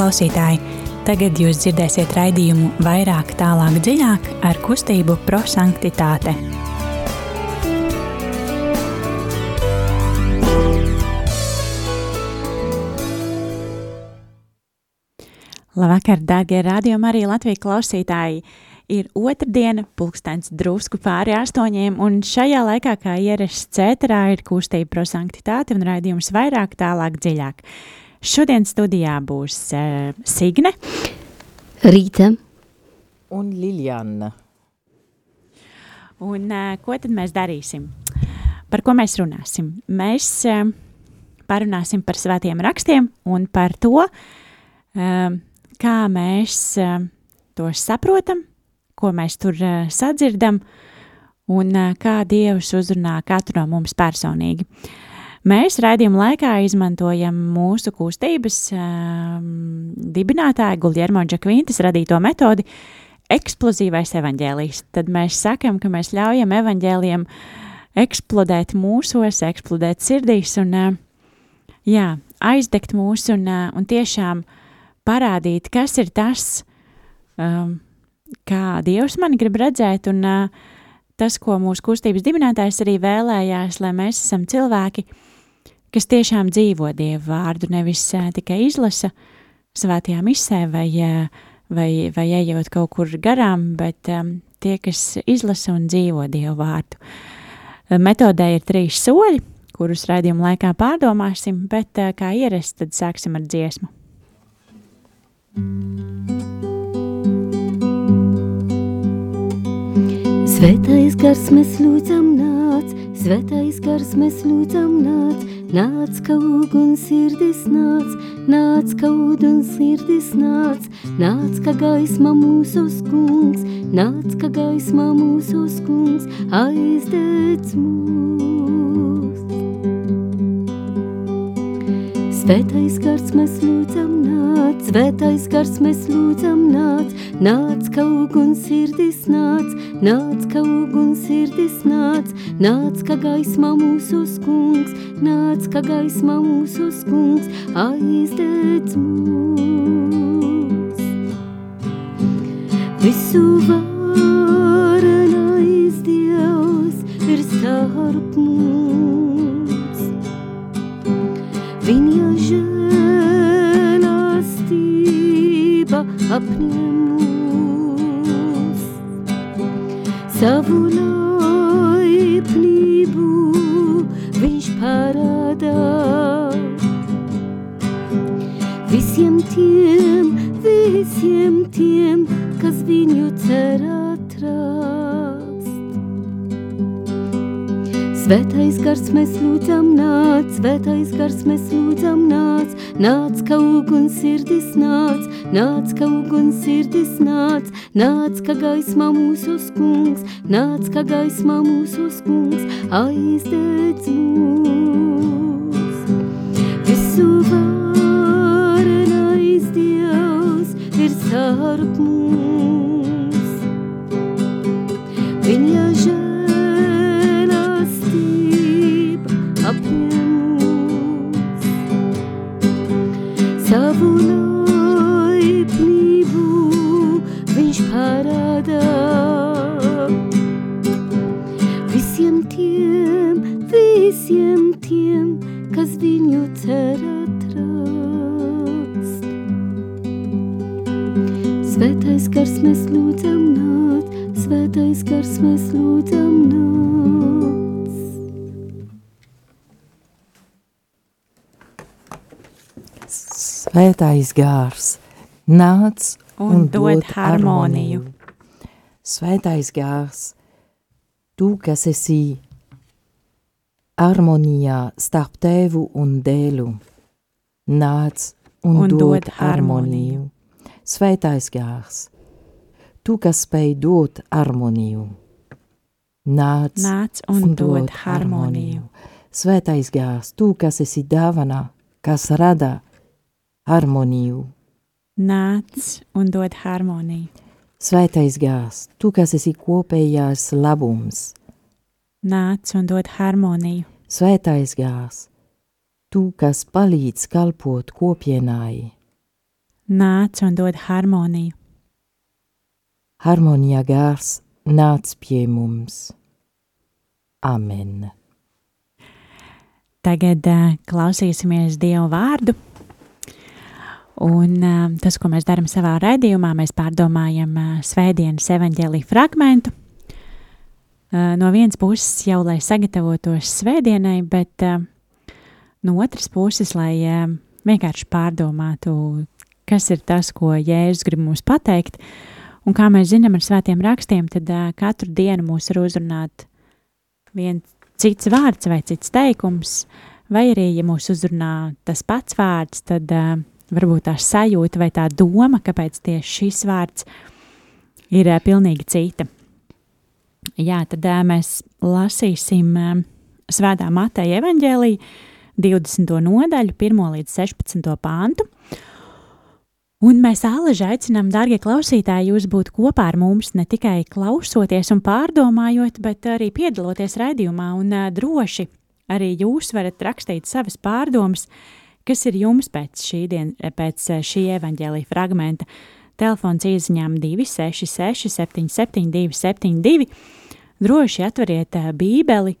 Klausītāji, tagad jūs dzirdēsiet raidījumu vairāk, tālāk, dziļāk ar kustību prosanktitāte. Labvakar, darbie radiokamā arī Latvijas klausītāji! Ir otrdiena, pulkstenis drusku pāri astoņiem, un šajā laikā, kā ierasts cēterā, ir kustība prosanktitāte un raidījums vairāk, tālāk, dziļāk. Šodien studijā būs uh, Signe, Rīta un Liljana. Un uh, ko tad mēs darīsim? Par ko mēs runāsim? Mēs uh, parunāsim par svētiem rakstiem un par to, uh, kā mēs uh, to saprotam, ko mēs tur uh, sadzirdam un uh, kā Dievs uzrunā katru no mums personīgi. Mēs raidījuma laikā izmantojam mūsu kustības um, dibinātāja Guljermo Džakvintas radīto metodi eksplozīvais evaņģēlijs. Tad mēs sakam, ka mēs ļaujam evaņģēliem eksplodēt mūsos, eksplodēt sirdīs un uh, jā, aizdegt mūs un, uh, un tiešām parādīt, kas ir tas, um, kā Dievs mani grib redzēt, un uh, tas, ko mūsu kustības dibinātājs arī vēlējās, lai mēs esam cilvēki, kas tiešām dzīvo Dievu vārdu, nevis tikai izlasa svētajā misē vai, vai, vai ejot kaut kur garām, bet tie, kas izlasa un dzīvo Dievu vārdu. Metodē ir trīs soļi, kurus raidījuma laikā pārdomāsim, bet kā ierasts, tad sāksim ar dziesmu. Svētais gars mēs lūdzam nāc, svētais gars mēs lūdzam nāc, nāc kaut un sirdis nāc, nāc kaut un sirdis nāc, nāc kā gaisma mūsu skungs, nāc kā gaisma mūsu skungs, aizdedz mūs. Svētais gars mēs lūdzam nāc, svētais gars mēs lūdzam nāc, nāc kaut un sirdis nāc, nāc kaut un sirdis nāc, nāc kā gaisma mūsu skungs, nāc kā gaisma mūsu skungs, aizdedz mūs. Visu varenais žēlastība apņem mūs. Savu laipnību viņš parādā. Visiem tiem, visiem tiem, kas viņu cer atrast. Svētais gars mēs lūdzam nāc, svētais gars mēs lūdzam nāc, nāc kaut un sirdis nāc, nāc kaut un sirdis nāc, nāc kā gaisma mūsu skungs, nāc kā gaisma mūsu skungs, aizdedz mūs. Visu varenais Dievs ir starp mums. Svētais gārs nāc Un dod harmoniju. Svētais gārs, tu, kas esi harmonijā starp tevu un dēlu, nāc un, Un un dod dod harmoniju. Svētais gārs, tu, kas spēj dot harmoniju, nāc, Nāc un dod harmoniju. Svētais gārs, tu, kas esi dāvana, kas rada harmoniju. Nāc un dod harmoniju. Svētais gārs, tu, kas esi kopējās labums. Nāc un dod harmoniju. Svētais gārs, tu, kas palīdz kalpot kopienai. nāc un dod harmoniju. Harmonijā gārs nāc pie mums. Amen. Tagad uh, klausīsimies Dievu vārdu. Un uh, tas, ko mēs darām savā raidījumā, mēs pārdomājam uh, svētdienas evaņģēlī fragmentu. Uh, no vienas puses jau, lai sagatavotos svētdienai, bet uh, no otras puses, lai uh, vienkārši pārdomātu, kas ir tas, ko Jēzus grib mums pateikt. Un kā mēs zinām ar svētiem rakstiem, tad uh, katru dienu mūs var uzrunāt viens cits vārds vai cits teikums, vai arī, ja mūs uzrunā tas pats vārds, tad uh, varbūt tā sajūta vai tā doma, kāpēc tieši šis vārds ir uh, pilnīgi cita. Jā, tad uh, mēs lasīsim uh, Svētā Mateja evaņģēlī 20. nodaļu, 1 līdz 16. pāntu. Un mēs āleži aicinām, darbie klausītāji, jūs būt kopā ar mums ne tikai klausoties un pārdomājot, bet arī piedaloties raidījumā. Un uh, droši arī jūs varat rakstīt savas pārdomas, kas ir jums pēc šī, dien, pēc šī evaņģēlīja fragmenta. Telefons izziņām 266, 772, 72. Droši atveriet uh, Bībeli,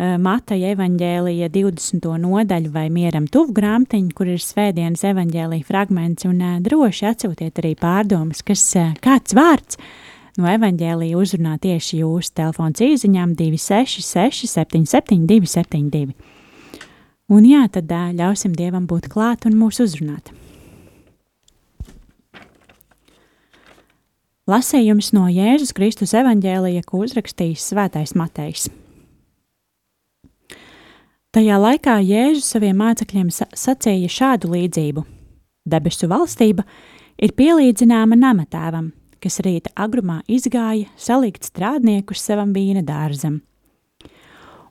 Eh, Mateja evaņģēlija 20. nodaļu vai mieram tuvu grāmatiņu, kur ir svētdienas evaņģēlija fragments, un droši atsūtiet arī pārdomas, kas kāds vārds no evaņģēlija uzrunā tieši jūsu telefons īziņām 266 77 272. Un jā, tad ļausim Dievam būt klāt un mūs uzrunāt. Lasējums no Jēzus Kristus evaņģēlija, ko uzrakstījis Svētais Matejs. Tajā laikā Jēzus saviem mācekļiem sacīja šādu līdzību: Debesu valstība ir pielīdzināma namatēvam, kas rīta agrumā izgāja salikt strādniekus savam vīna dārzam.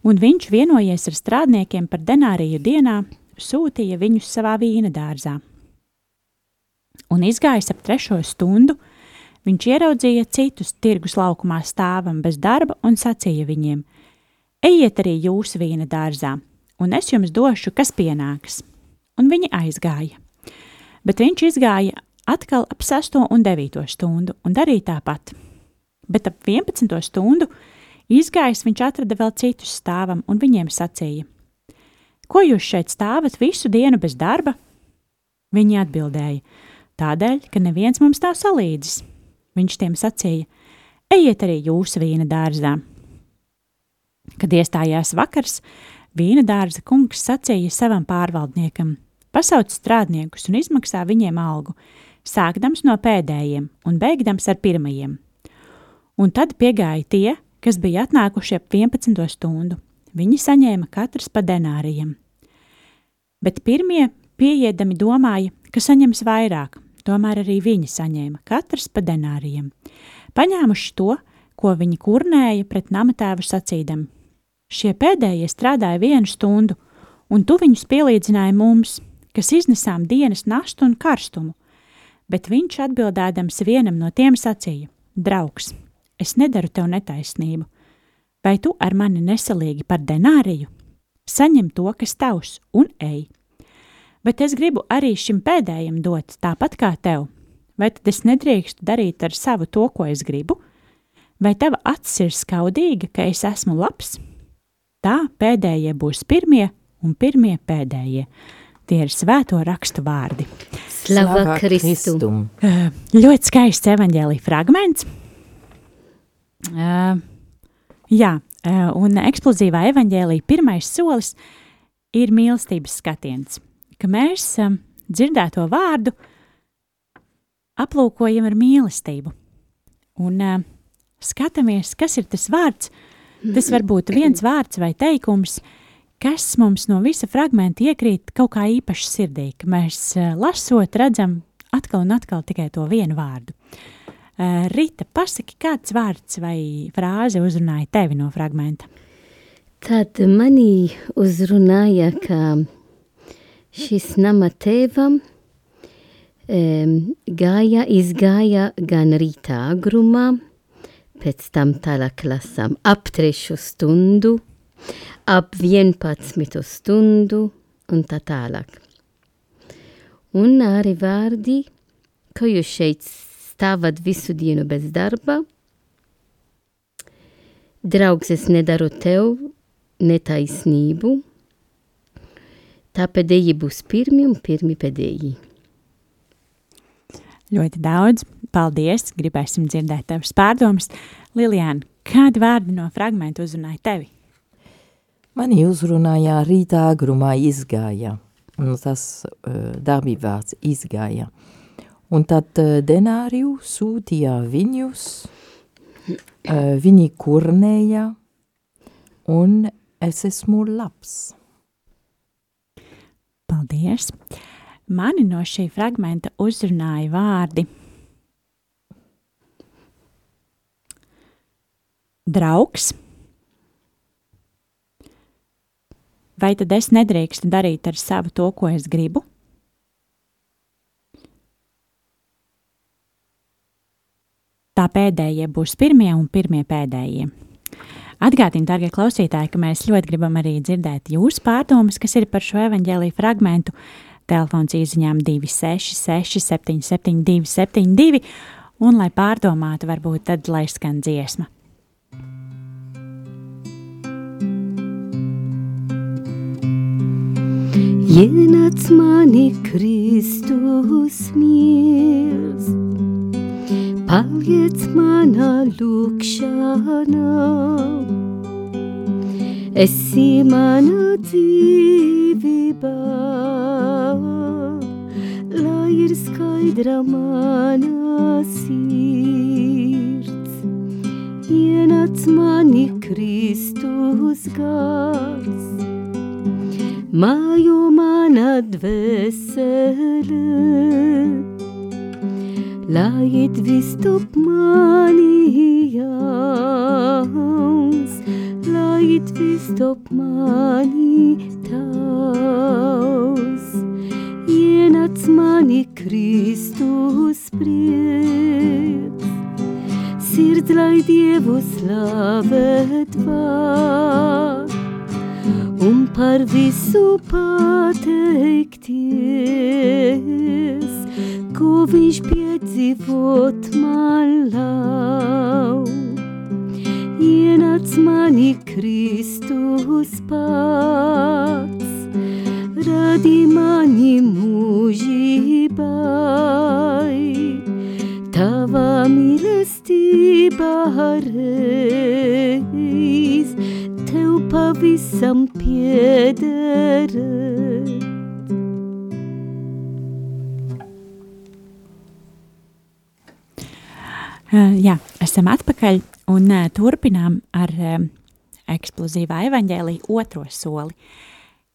Un viņš, vienojies ar strādniekiem par denāriju dienā, sūtīja viņus savā vīna dārzā. Un izgājis ap trešo stundu, viņš ieraudzīja citus tirgus laukumā stāvam bez darba un sacīja viņiem: Ejiet arī jūs vīna dārzā! un es jums došu, kas pienāks. Un viņi aizgāja. Bet viņš izgāja atkal ap 6 un 9 stundu un darīja tāpat. Bet ap 11 stundu izgājis viņš atrada vēl citus stāvam un viņiem sacīja: Ko jūs šeit stāvat visu dienu bez darba? Viņi atbildēja: Tādēļ, ka neviens mums nav salīdzis. Viņš tiem sacīja: Ejiet arī jūsu vīna dārzā. Kad iestājās vakars, Vīna dārza kungs sacīja savam pārvaldniekam: Pasauc strādniekus un izmaksā viņiem algu, sākdams no pēdējiem un beigdams ar pirmajiem. Un tad piegāja tie, kas bija atnākuši ap 11 stundu. Viņi saņēma katrs pa denārijiem. Bet pirmie pieiedami domāja, ka saņems vairāk, tomēr arī viņi saņēma katrs pa denārijiem. Paņēmuši to, ko viņi kurnēja pret namatēvu sacīdami Šie pēdējie strādāja vienu stundu, un tu viņus pielīdzināji mums, kas iznesām dienas nastu un karstumu. Bet viņš atbildēdams vienam no tiem sacīja: Draugs, es nedaru tev netaisnību. Vai tu ar mani nesalīgi par denāriju? Saņem to, kas tavs, un ej. Bet es gribu arī šim pēdējam dot tāpat kā tev. Vai tad es nedrīkstu darīt ar savu to, ko es gribu? Vai tava acis ir skaudīga, ka es esmu labs? Tā pēdējie būs pirmie un pirmie pēdējie. Tie ir svēto rakstu vārdi. Slava Kristum! Uh, ļoti skaists evaņģēlīja fragments. Uh, jā, uh, un eksplozīvā evaņģēlīja pirmais solis ir mīlestības skatiens, ka mēs uh, dzirdēto vārdu aplūkojam ar mīlestību un uh, skatāmies, kas ir tas vārds, uh, Tas var būt viens vārds vai teikums, kas mums no visa fragmenta iekrīt kaut kā īpaši sirdī, ka mēs eh, lasot redzam atkal un atkal tikai to vienu vārdu. Eh, Rita, pasaki, kāds vārds vai frāze uzrunāja tevi no fragmenta? Tad manī uzrunāja, ka šis nama tēvam um, gāja, izgāja gan rītā agrumā, pēc tam tālāk lasām ap trešu stundu, ap vienpadsmitu stundu un tā tālāk. Un arī vārdi ka jūs šeit stāvat visu dienu bez darba. Draugs, es nedaru tev netaisnību. Tā pēdējie būs pirmi un pirmi pēdējie. Ļoti daudz. Paldies! Gribēsim dzirdēt tavas pārdomas. Lilijāna, kādi vārdi no fragmenta uzrunāja tevi? Mani uzrunāja rītā agrumā izgāja. Un tas uh, darbībvārds izgāja. Un tad uh, denāriju sūtīja viņus, uh, viņi kurnēja, un es esmu labs. Paldies! Mani no šī fragmenta uzrunāja vārdi draugs. Vai tad es nedrīkstu darīt ar savu to, ko es gribu? Tā pēdējie būs pirmie un pirmie pēdējie. Atgādini, darbie klausītāji, ka mēs ļoti gribam arī dzirdēt jūsu pārdomas, kas ir par šo evaņģēlīju fragmentu. Telefons īsiņām 266, 772, 72, un, lai pārdomātu, varbūt tad lai skan dziesma. Ienāc mani Kristus miers, paliec manā lūkšanā. Esi mana dzīvība, lai ir skaidra mana sirds. Ienāc mani Kristus gars, mājo mana dvēsele, lai it viss top mani jauns, lai it viss top mani tavs. Ienāc mani Kristus prieks, sirds lai Dievu slavēt var un par visu pateikties, ko viņš piedzīvot man lau. Ienāc mani Kristus pats, radi mani mūžībai, tava mīlestība reiz tev pavisam piederēt. Uh, jā, esam atpakaļ un uh, turpinām ar uh, eksplozīvā evaņģēlīja otro soli,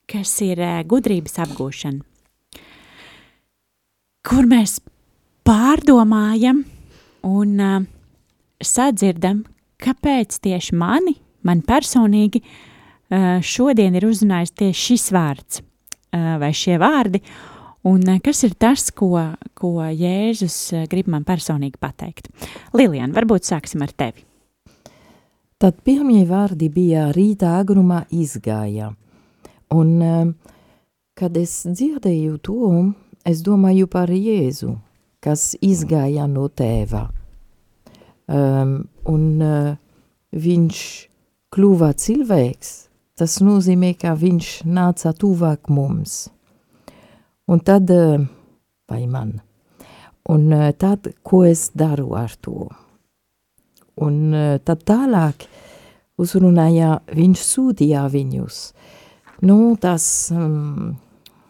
kas ir uh, gudrības apgūšana, kur mēs pārdomājam un uh, sadzirdam, kāpēc tieši mani, man personīgi, uh, šodien ir uzrunājis tieši šis vārds uh, vai šie vārdi, un uh, kas ir tas, ko, ko Jēzus uh, grib man personīgi pateikt. Lilian, varbūt sāksim ar tevi. Tad pirmie vārdi bija rīta agrumā izgāja. Un, um, kad es dzirdēju to, es domāju par Jēzu, kas izgāja no tēva. Um, un uh, viņš kļuva cilvēks, tas nozīmē, ka viņš nāca tuvāk mums. Un tad, uh, vai man, un uh, tad, ko es daru ar to? Un uh, tad tālāk uzrunāja, viņš sūtīja viņus. Nu, tas um,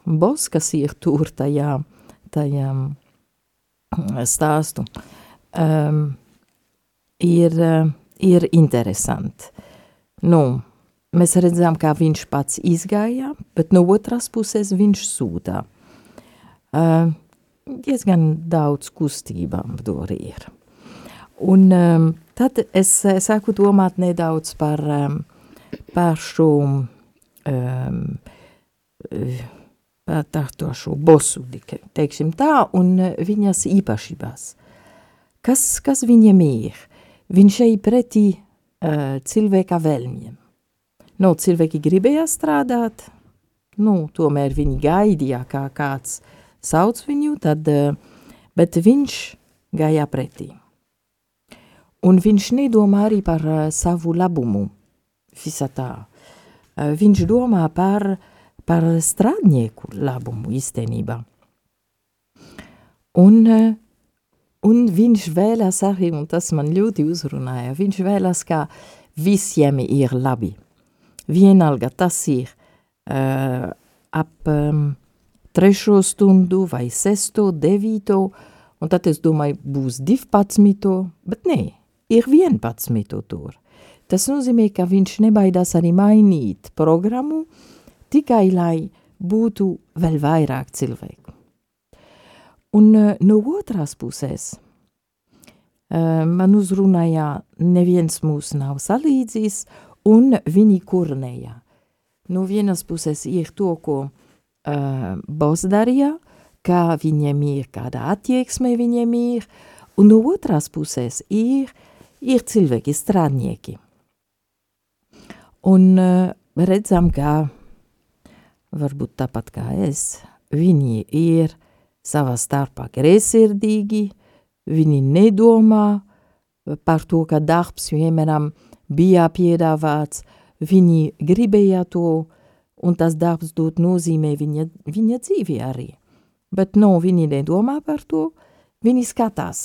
boss, kas ir tur tajā, tajā stāstu, um, ir, ir interesanti. Nu, mēs redzam, kā viņš pats izgāja, bet no otras puses viņš sūta. Uh, diezgan daudz kustībām tur ir. Un um, tad es sāku domāt nedaudz par, um, par šo um, par tā šo bosu, teiksim tā, un viņas īpašībās. Kas, kas viņam ir? Viņš ej pretī uh, cilvēka vēlmiem. Nu, cilvēki gribēja strādāt, nu, tomēr viņi gaidīja, kā kāds sauc viņu, tad uh, bet viņš gāja pretī. Un viņš nedomā arī par uh, savu labumu visā tā. Uh, viņš domā par, par strādnieku labumu īstenībā. Un, un viņš vēlas arī, un tas man ļoti uzrunāja, viņš vēlas, ka visiem ir labi. Vienalga tas ir uh, ap um, trešo stundu vai sesto, devīto, un tad es domāju, būs divpadsmito, bet nē, ir vienpadsmito tur. Tas nozīmē, ka viņš nebaidās arī mainīt programmu, tikai lai būtu vēl vairāk cilvēku. Un uh, no otrās puses, uh, man uzrunāja, neviens mūs nav salīdzījis, un viņi kurnēja. No vienas puses ir to, ko uh, boss darīja, kā viņiem ir, kāda attieksme viņiem ir, un no otras puses ir, ir cilvēki, strādnieki. Un uh, redzam, ka varbūt tāpat kā es, viņi ir savā starpā greizsirdīgi, viņi nedomā par to, ka darbs, piemēram, bija piedāvāts, viņi gribēja to, un tas darbs dot nozīmē viņa, viņa dzīvi arī. Bet no, viņi nedomā par to, viņi skatās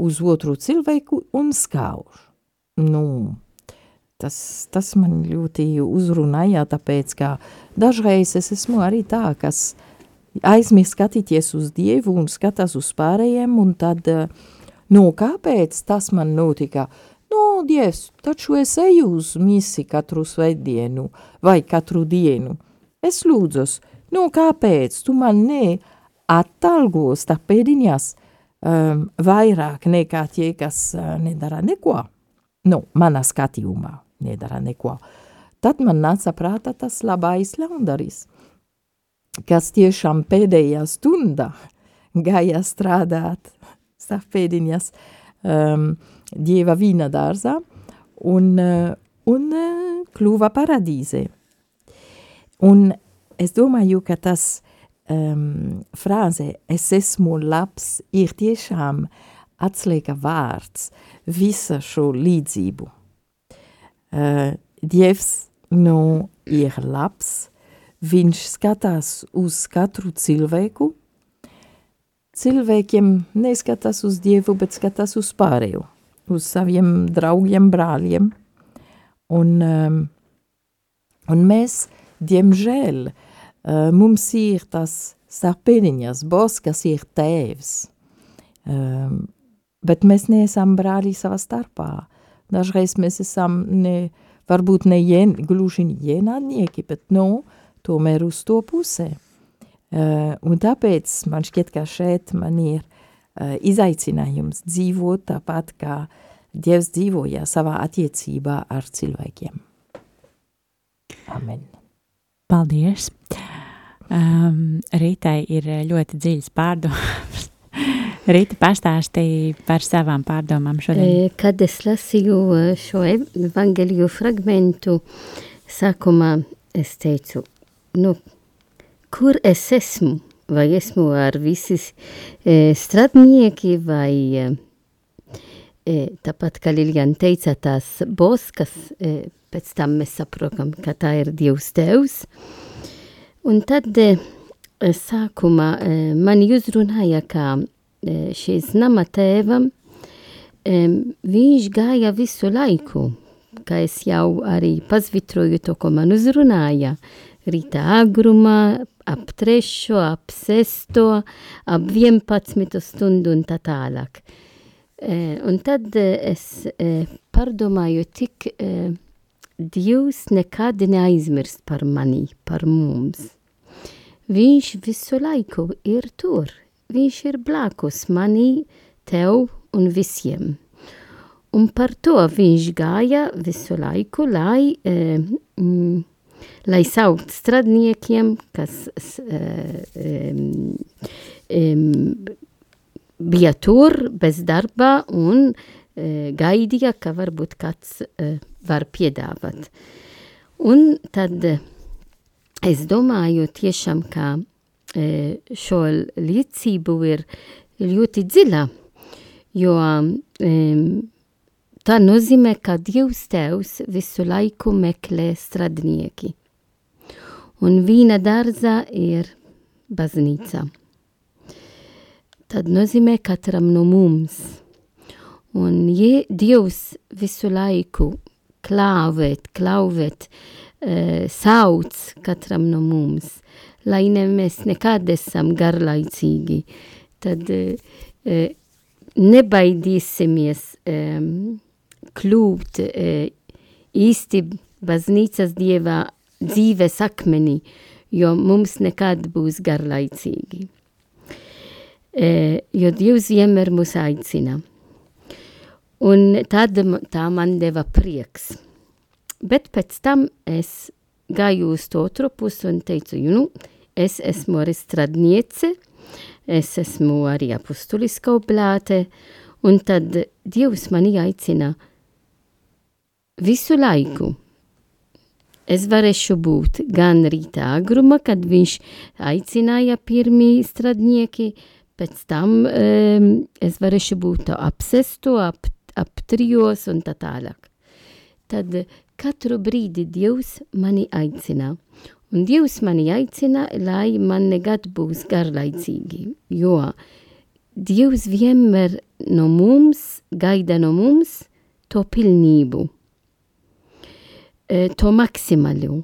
uz otru cilvēku un skauž. Nu, tas, tas man ļoti uzrunāja, tāpēc, ka dažreiz es esmu arī tā, kas aizmirst skatīties uz Dievu un skatās uz pārējiem, un tad, nu, kāpēc tas man notika? Nu, Dievs, taču es eju uz misi katru svētdienu vai katru dienu. Es lūdzos, nu, kāpēc tu man ne atalgos tā pēdiņās um, vairāk nekā tie, kas uh, nedara neko? Nu, manā skatījumā nedara neko. Tad man nāca prātā tas labais laundaris, kas tiešām pēdējā stundā gāja strādāt stāvpēdiņas, um, Dieva vīna dārzā un, un kļuva paradīze. Un es domāju, ka tas um, frāze es esmu labs ir tiešām atslēga vārds visa šo līdzību. Uh, Dievs nu ir labs, viņš skatās uz katru cilvēku, cilvēkiem neskatās uz Dievu, bet skatās uz pārējo uz saviem draugiem, brāļiem. Un, um, un mēs, diemžēl, uh, mums ir tas sapiniņas, bos, kas ir tēvs. Um, bet mēs neesam brāļi savā starpā. Dažreiz mēs esam ne, varbūt ne jen, gluži ienaidnieki, bet no, tomēr uz to pusē. Uh, un tāpēc man šķiet, ka šeit man ir uh, izaicinājums dzīvot tāpat, kā Dievs dzīvoja savā attiecībā ar cilvēkiem. Amen. Paldies! Um, Rītai ir ļoti dziļas pārdomas. Rīta pastāstīja par savām pārdomām šodien. Kad es lasīju šo evangeliju fragmentu, sākumā es teicu, nu, kur es esmu? Vai esmu ar visi e, strādnieki, vai e, e, tāpat kā Lilian teica, tās boskas, e, pēc tam mēs saprotam, ka tā ir Dievs Tevs. Un tad e, sākumā e, mani uzrunāja, ka e, šīs nama tēvam, e, viņš gāja visu laiku, kā es jau arī pazvitroju to, ko man uzrunāja, rīta agrumā, ap trešo, ap sesto, ap vienpadsmito stundu un tā tālāk. E, un tad e, es e, pārdomāju, tik e, Dievs nekad neaizmirst par mani, par mums. Viņš visu laiku ir tur, viņš ir blakus mani, tev un visiem. Un par to viņš gāja visu laiku, lai e, mm, lai saukt stradniekiem, kas um, um, bija tur bez darba un uh, gaidīja, ka varbūt kāds var piedāvāt. Un tad es domāju tiešām, ka šo līdzību ir ļoti dziļa, jo tā nozīmē, ka Dievs Tevs visu laiku meklē stradnieki. Un vīna dārza ir baznīca. Tad nozīmē katram no mums. Un ja Dievs visu laiku klāvēt, klauvēt, uh, sauc katram no mums, lai ne mēs nekad esam garlaicīgi, tad uh, nebaidīsimies um, kļūt īsti baznīcas dievā dzīves akmenī, jo mums nekad būs garlaicīgi. Uh, jo Dievs vienmēr mūs aicina. Un tad tā man deva prieks. Bet pēc tam es gāju uz to otru pusi un teicu, nu, es esmu arī stradniece, es esmu arī apustuliska oblāte, un tad Dievs mani aicina visu laiku. Es varēšu būt gan rītā agruma, kad viņš aicināja pirmie stradnieki, pēc tam um, es varēšu būt apsesto ap ap trijos un tā tālāk. Tad katru brīdi Dievs mani aicina. Un Dievs mani aicina, lai man negad būs garlaicīgi, jo Dievs vienmēr no mums, gaida no mums to pilnību, to maksimalu.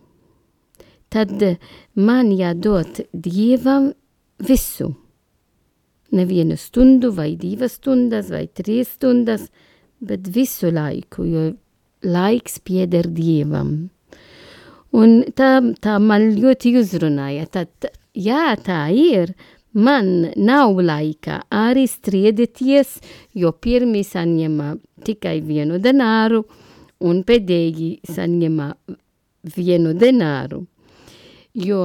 Tad man jādod Dievam visu. Nevienu stundu vai divas stundas vai trīs stundas, bet visu laiku, jo laiks pieder Dievam. Un tā, tā man ļoti uzrunāja. Tad, jā, tā ir. Man nav laika arī striedeties, jo pirmie saņēma tikai vienu denāru, un pēdējie saņēma vienu denāru. Jo,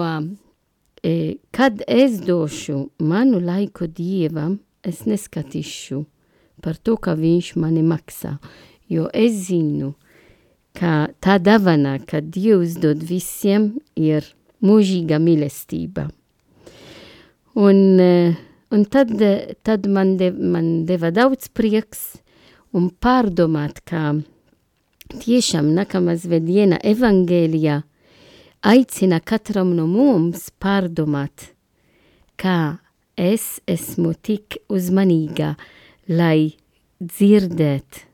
e, kad es došu manu laiku Dievam, es neskatīšu par to, ka viņš mani maksā. Jo es zinu, ka tā dāvana, ka Dievs dod visiem, ir mūžīga mīlestība. Un, eh, un tad, tad man, de, man deva daudz prieks un pārdomāt, ka tiešām nākamā svētdiena evangēlijā aicina katram no mums pārdomāt, kā es esmu tik uzmanīga, lai dzirdēt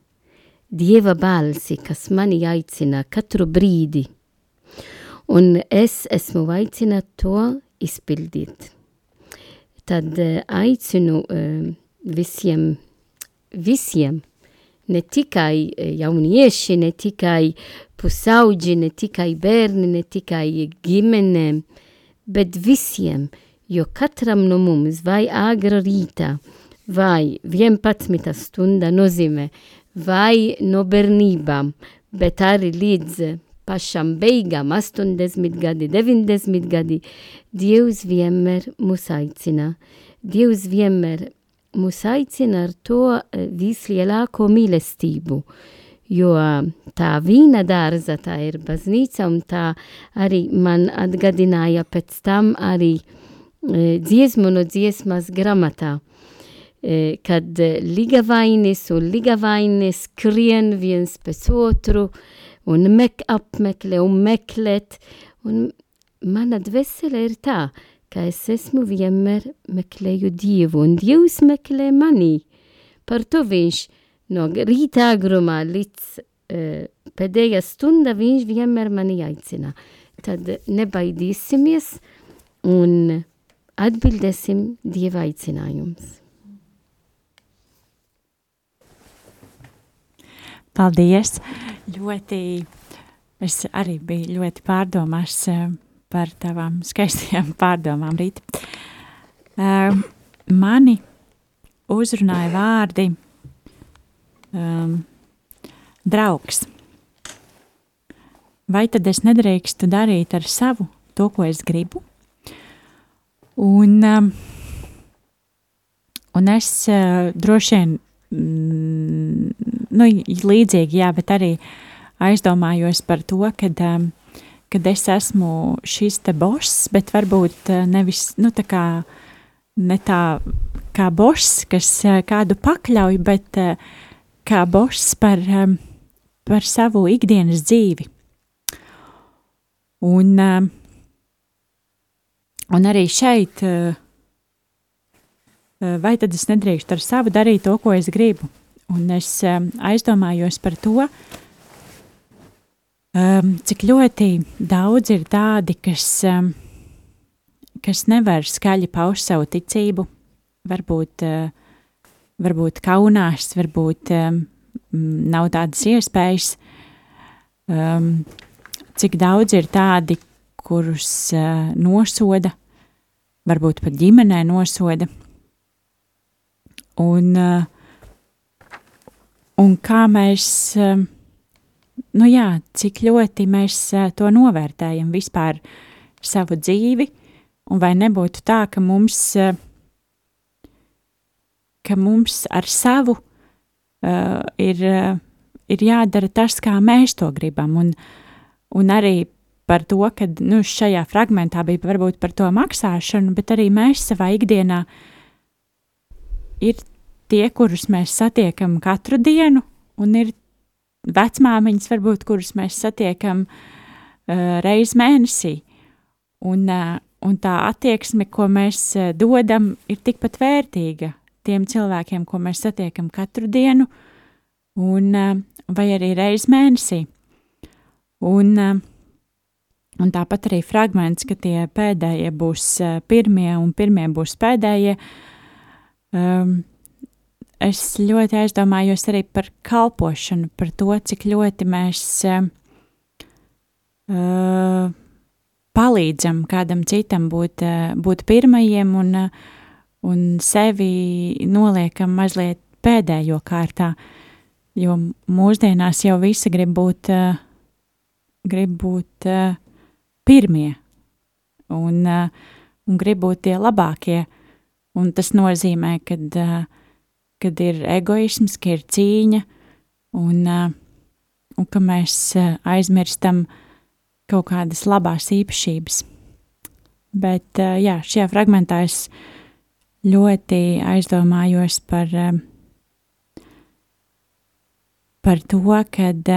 Dieva balsi, kas mani aicina katru brīdi, un es esmu aicināta to izpildīt. Tad uh, aicinu uh, visiem, visiem, ne tikai jaunieši, ne tikai pusauģi, ne tikai bērni, ne tikai ģimenēm, bet visiem, jo katram no mums vai agra rītā, vai 11 stunda nozīmē, vai no bērnībām, bet arī līdz pašam beigām, 80 gadi, 90 gadi, Dievs vienmēr mūs aicina. Dievs vienmēr mūs aicina ar to vislielāko mīlestību, jo tā vīna dārza, tā ir baznīca, un tā arī man atgadināja pēc tam arī dziesmu no dziesmas gramatā kad ligavainis un ligavainis skrien viens pēc otru un mek apmeklē un meklēt. Un mana dvēsele ir tā, ka es esmu vienmēr meklēju Dievu, un Dievs meklē mani. Par to viņš no rīta agrumā līdz uh, pēdējā stunda viņš vienmēr mani aicina. Tad nebaidīsimies un atbildēsim Dieva aicinājums. Paldies! Ļoti, es arī biju ļoti pārdomās uh, par tavām skaistajām pārdomām rīt. Uh, mani uzrunāja vārdi um, draugs. Vai tad es nedrīkstu darīt ar savu to, ko es gribu? Un, um, un es uh, droši vien mm, nu, līdzīgi, jā, bet arī aizdomājos par to, kad, um, kad es esmu šis te boss, bet varbūt uh, nevis, nu, tā kā ne tā kā boss, kas uh, kādu pakļauj, bet uh, kā boss par, par savu ikdienas dzīvi. Un, uh, un arī šeit, uh, vai tad es nedrīkstu ar savu darīt to, ko es gribu? Un es aizdomājos par to, um, cik ļoti daudz ir tādi, kas, um, kas nevar skaļi paust savu ticību, varbūt, uh, varbūt kaunās, varbūt um, nav tādas iespējas. Um, cik daudz ir tādi, kurus uh, nosoda, varbūt pat ģimenē nosoda. Un, uh, un kā mēs, uh, nu jā, cik ļoti mēs to novērtējam vispār savu dzīvi, un vai nebūtu tā, ka mums, ka mums ar savu uh, ir, ir jādara tas, kā mēs to gribam, un, un arī par to, ka nu, šajā fragmentā bija varbūt par to maksāšanu, bet arī mēs savā ikdienā ir tie, kurus mēs satiekam katru dienu, un ir vecmāmiņas, varbūt, kurus mēs satiekam uh, reiz mēnesī. Un, uh, un tā attieksme, ko mēs uh, dodam, ir tikpat vērtīga tiem cilvēkiem, ko mēs satiekam katru dienu, un, uh, vai arī reiz mēnesī. Un, uh, Un tāpat arī fragments, ka tie pēdējie būs uh, pirmie un pirmie būs pēdējie. Um, es ļoti aizdomājos arī par kalpošanu, par to, cik ļoti mēs uh, palīdzam kādam citam būt, uh, būt pirmajiem un, uh, un sevi noliekam mazliet pēdējo kārtā, jo mūsdienās jau visi grib būt, uh, grib būt uh, pirmie un, uh, un grib būt tie labākie. Un tas nozīmē, ka uh, kad ir egoisms, ka ir cīņa un, uh, un ka mēs uh, aizmirstam kaut kādas labās īpašības. Bet uh, jā, šajā fragmentā es ļoti aizdomājos par, par to, kad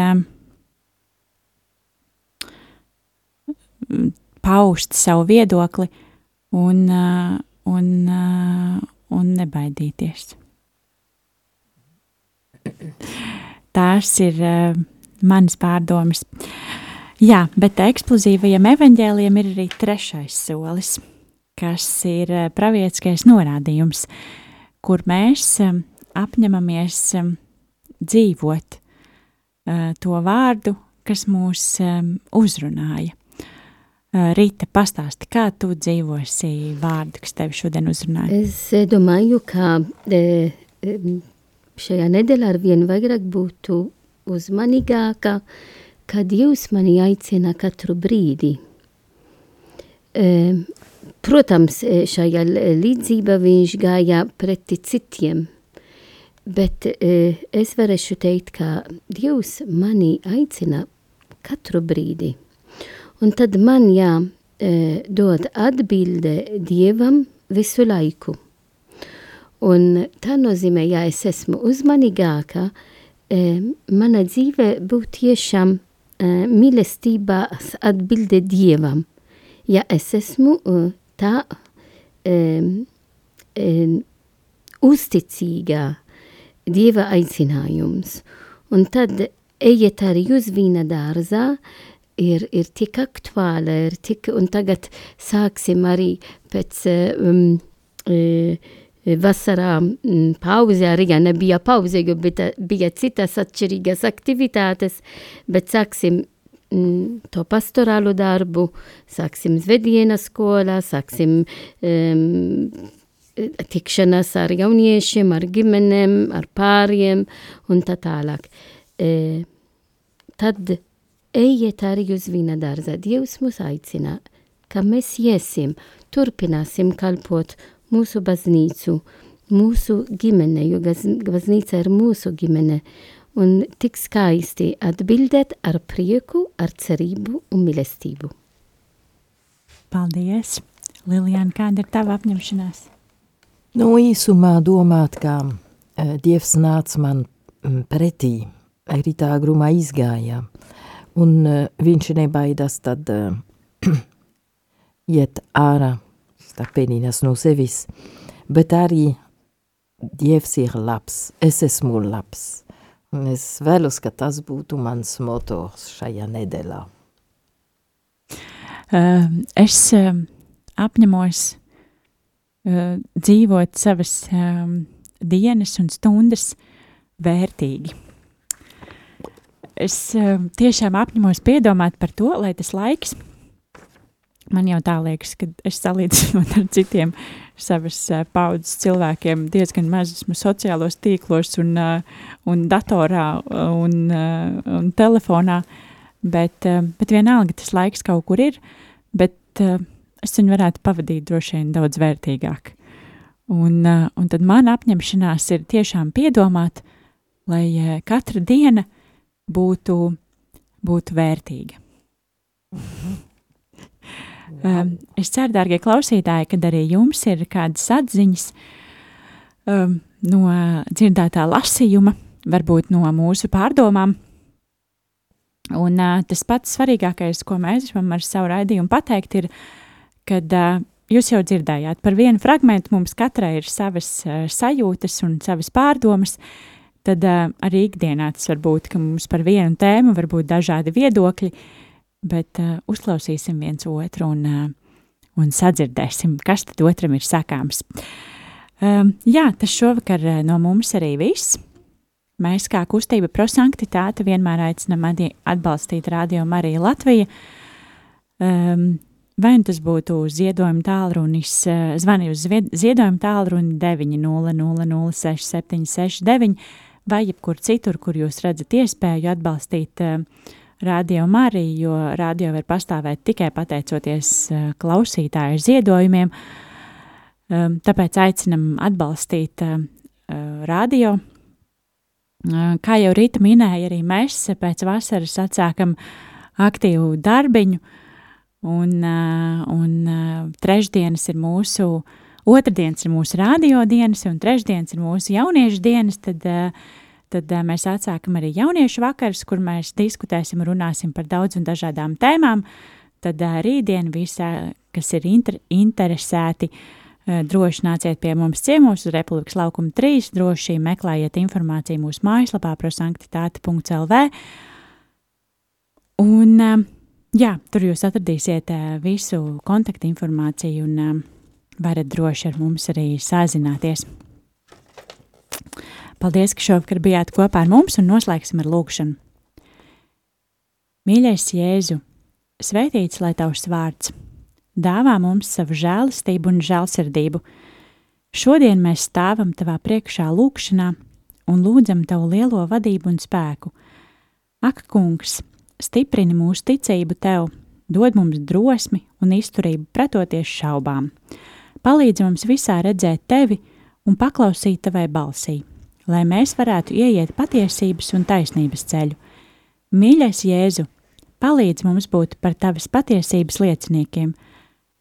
paust savu viedokli un, un, un nebaidīties. Tās ir uh, manas pārdomas. Jā, bet eksplozīvajam evaņģēliem ir arī trešais solis, kas ir pravietiskais norādījums, kur mēs um, apņemamies um, dzīvot uh, to vārdu, kas mūs um, uzrunāja. Uh, Rīta, pastāsti, kā tu dzīvosi vārdu, kas tevi šodien uzrunāja? Es domāju, ka e, šajā nedēļā ar vien vairāk būtu uzmanīgāka, kad Dievs mani aicina katru brīdi. E, protams, šajā līdzība viņš gāja preti citiem, bet e, es varēšu teikt, ka Dievs mani aicina katru brīdi. Un tad man jādod atbilde Dievam visu laiku. Un tā nozīmē, ja es esmu uzmanīgāka, mana dzīve būtu tiešām mīlestības atbilde Dievam. Ja es esmu tā uzticīgā Dieva aicinājums, un tad ejiet arī uz vīna dārzā, ir, ir tik aktuāla, ir tik, un tagad sāksim arī pēc um, uh, vasarā um, pauzē, arī ja nebija pauze, jo bija, citas atšķirīgas aktivitātes, bet sāksim um, to pastorālu darbu, sāksim zvedienas skolā, sāksim um, tikšanās ar jauniešiem, ar ģimenēm, ar pāriem un tā tālāk. E, tad ejiet arī uz vīna dārza. Dievs mūs aicina, ka mēs iesim, turpināsim kalpot mūsu baznīcu, mūsu ģimene, jo baznīca ir mūsu ģimene, un tik skaisti atbildēt ar prieku, ar cerību un mīlestību. Paldies! Lilijāna, kāda ir tava apņemšanās? Nu, īsumā domāt, kā uh, Dievs nāca man pretī, rītā grumā izgāja, un uh, viņš nebaidās tad uh, iet ārā, starpēnīnas no sevis, bet arī Dievs ir labs, es esmu labs. Un es vēlos, ka tas būtu mans motors šajā nedēļā. Uh, es uh, apņemos uh, dzīvot savas um, dienas un stundas vērtīgi. Es uh, tiešām apņemos piedomāt par to, lai tas laiks, man jau tā liekas, ka es salīdzinot ar citiem savas uh, paudzes cilvēkiem diezgan maz esmu sociālos tīklos un, uh, un datorā un, uh, un telefonā, bet, uh, bet vienalga tas laiks kaut kur ir, bet uh, es viņu varētu pavadīt droši vien daudz vērtīgāk. Un, uh, un tad mana apņemšanās ir tiešām piedomāt, lai uh, katra diena būtu, būtu vērtīga. Um, es ceru, dārgie klausītāji, kad arī jums ir kādas atziņas um, no dzirdētā lasījuma, varbūt no mūsu pārdomām. Un uh, tas pats svarīgākais, ko mēs gribam ar savu raidījumu pateikt, ir, kad uh, jūs jau dzirdējāt, par vienu fragment mums katrai ir savas uh, sajūtas un savas pārdomas, tad uh, arī ikdienā tas var būt, ka mums par vienu tēmu var būt dažādi viedokļi, uh, bet uh, uzklausīsim viens otru un, uh, un sadzirdēsim, kas tad otram ir sakāms. Um, jā, tas šovakar uh, no mums arī viss. Mēs kā kustība prosanktitāte vienmēr aicinam atbalstīt Radio Mariju Latviju. Um, vai nu tas būtu ziedojuma tālrunis, uh, zvani uz ziedojuma tālruni 900-6769 vai jebkur citur, kur jūs redzat iespēju atbalstīt uh, radio Mariju, jo radio var pastāvēt tikai pateicoties uh, klausītāju ziedojumiem. Um, tāpēc aicinam atbalstīt uh, radio. Uh, kā jau Rīta minēja, arī mēs pēc vasaras atsākam aktīvu darbiņu, un, uh, un trešdienas ir mūsu, otrdienas ir mūsu radio dienas, un trešdienas ir mūsu jauniešu dienas, tad uh, tad uh, mēs atsākam arī jauniešu vakars, kur mēs diskutēsim un runāsim par daudz un dažādām tēmām. Tad uh, rītdien visi, kas ir inter interesēti, uh, droši nāciet pie mums ciemos uz Republikas laukuma 3, droši meklējiet informāciju mūsu mājaslapā prosanktitāte.lv. Un, uh, jā, tur jūs atradīsiet uh, visu kontaktinformāciju un uh, varat droši ar mums arī sazināties. Paldies, ka šovakar bijāt kopā ar mums un noslēgsim ar lūgšanu. Mīļais Jēzu, svētīts lai tavs vārds, dāvā mums savu žēlastību un žēlsirdību. Šodien mēs stāvam tavā priekšā lūgšanā un lūdzam tavu lielo vadību un spēku. Ak, kungs, stiprini mūsu ticību tev, dod mums drosmi un izturību pretoties šaubām. Palīdzi mums visā redzēt tevi un paklausīt tavai balsī lai mēs varētu ieiet patiesības un taisnības ceļu. Mīļais Jēzu, palīdz mums būt par tavas patiesības lieciniekiem,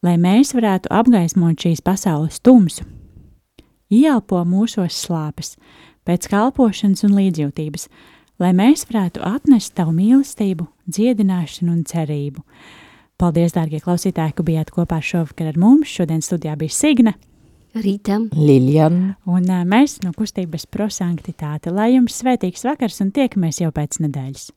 lai mēs varētu apgaismot šīs pasaules tumsu. Ielpo mūsos slāpes, pēc kalpošanas un līdzjūtības, lai mēs varētu atnest tavu mīlestību, dziedināšanu un cerību. Paldies, dārgie klausītāji, ka bijāt kopā šovakar ar mums. Šodien studijā bija Signe. Rītam, Liljana. Un mēs no kustības prosanktitāte, lai jums svētīgs vakars un tiekamies jau pēc nedēļas.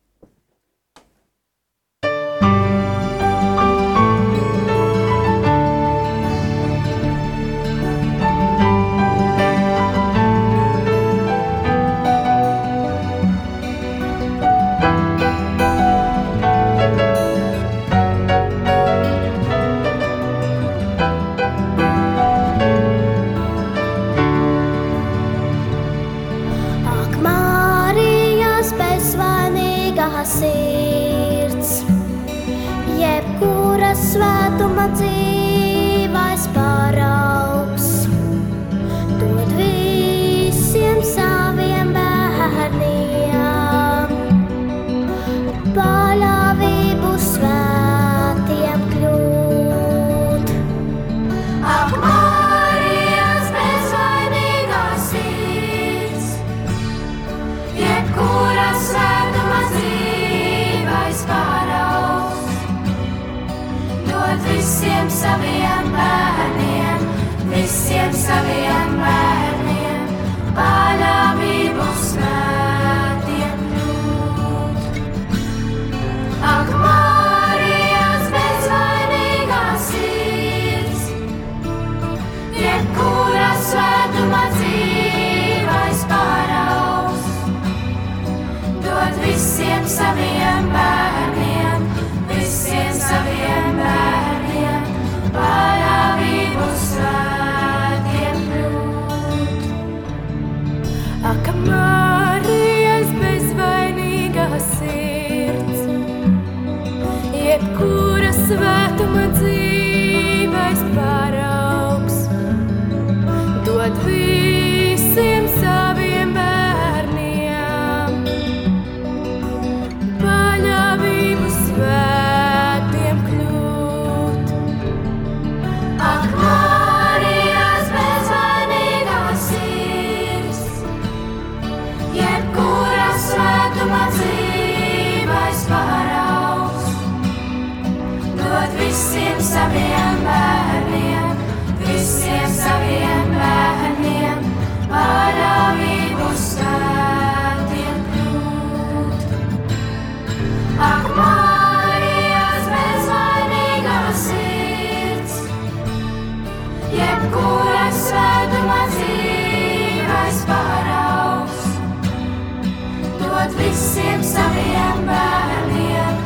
dot visiem saviem bērniem,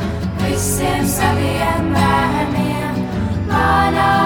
visiem saviem bērniem. Manā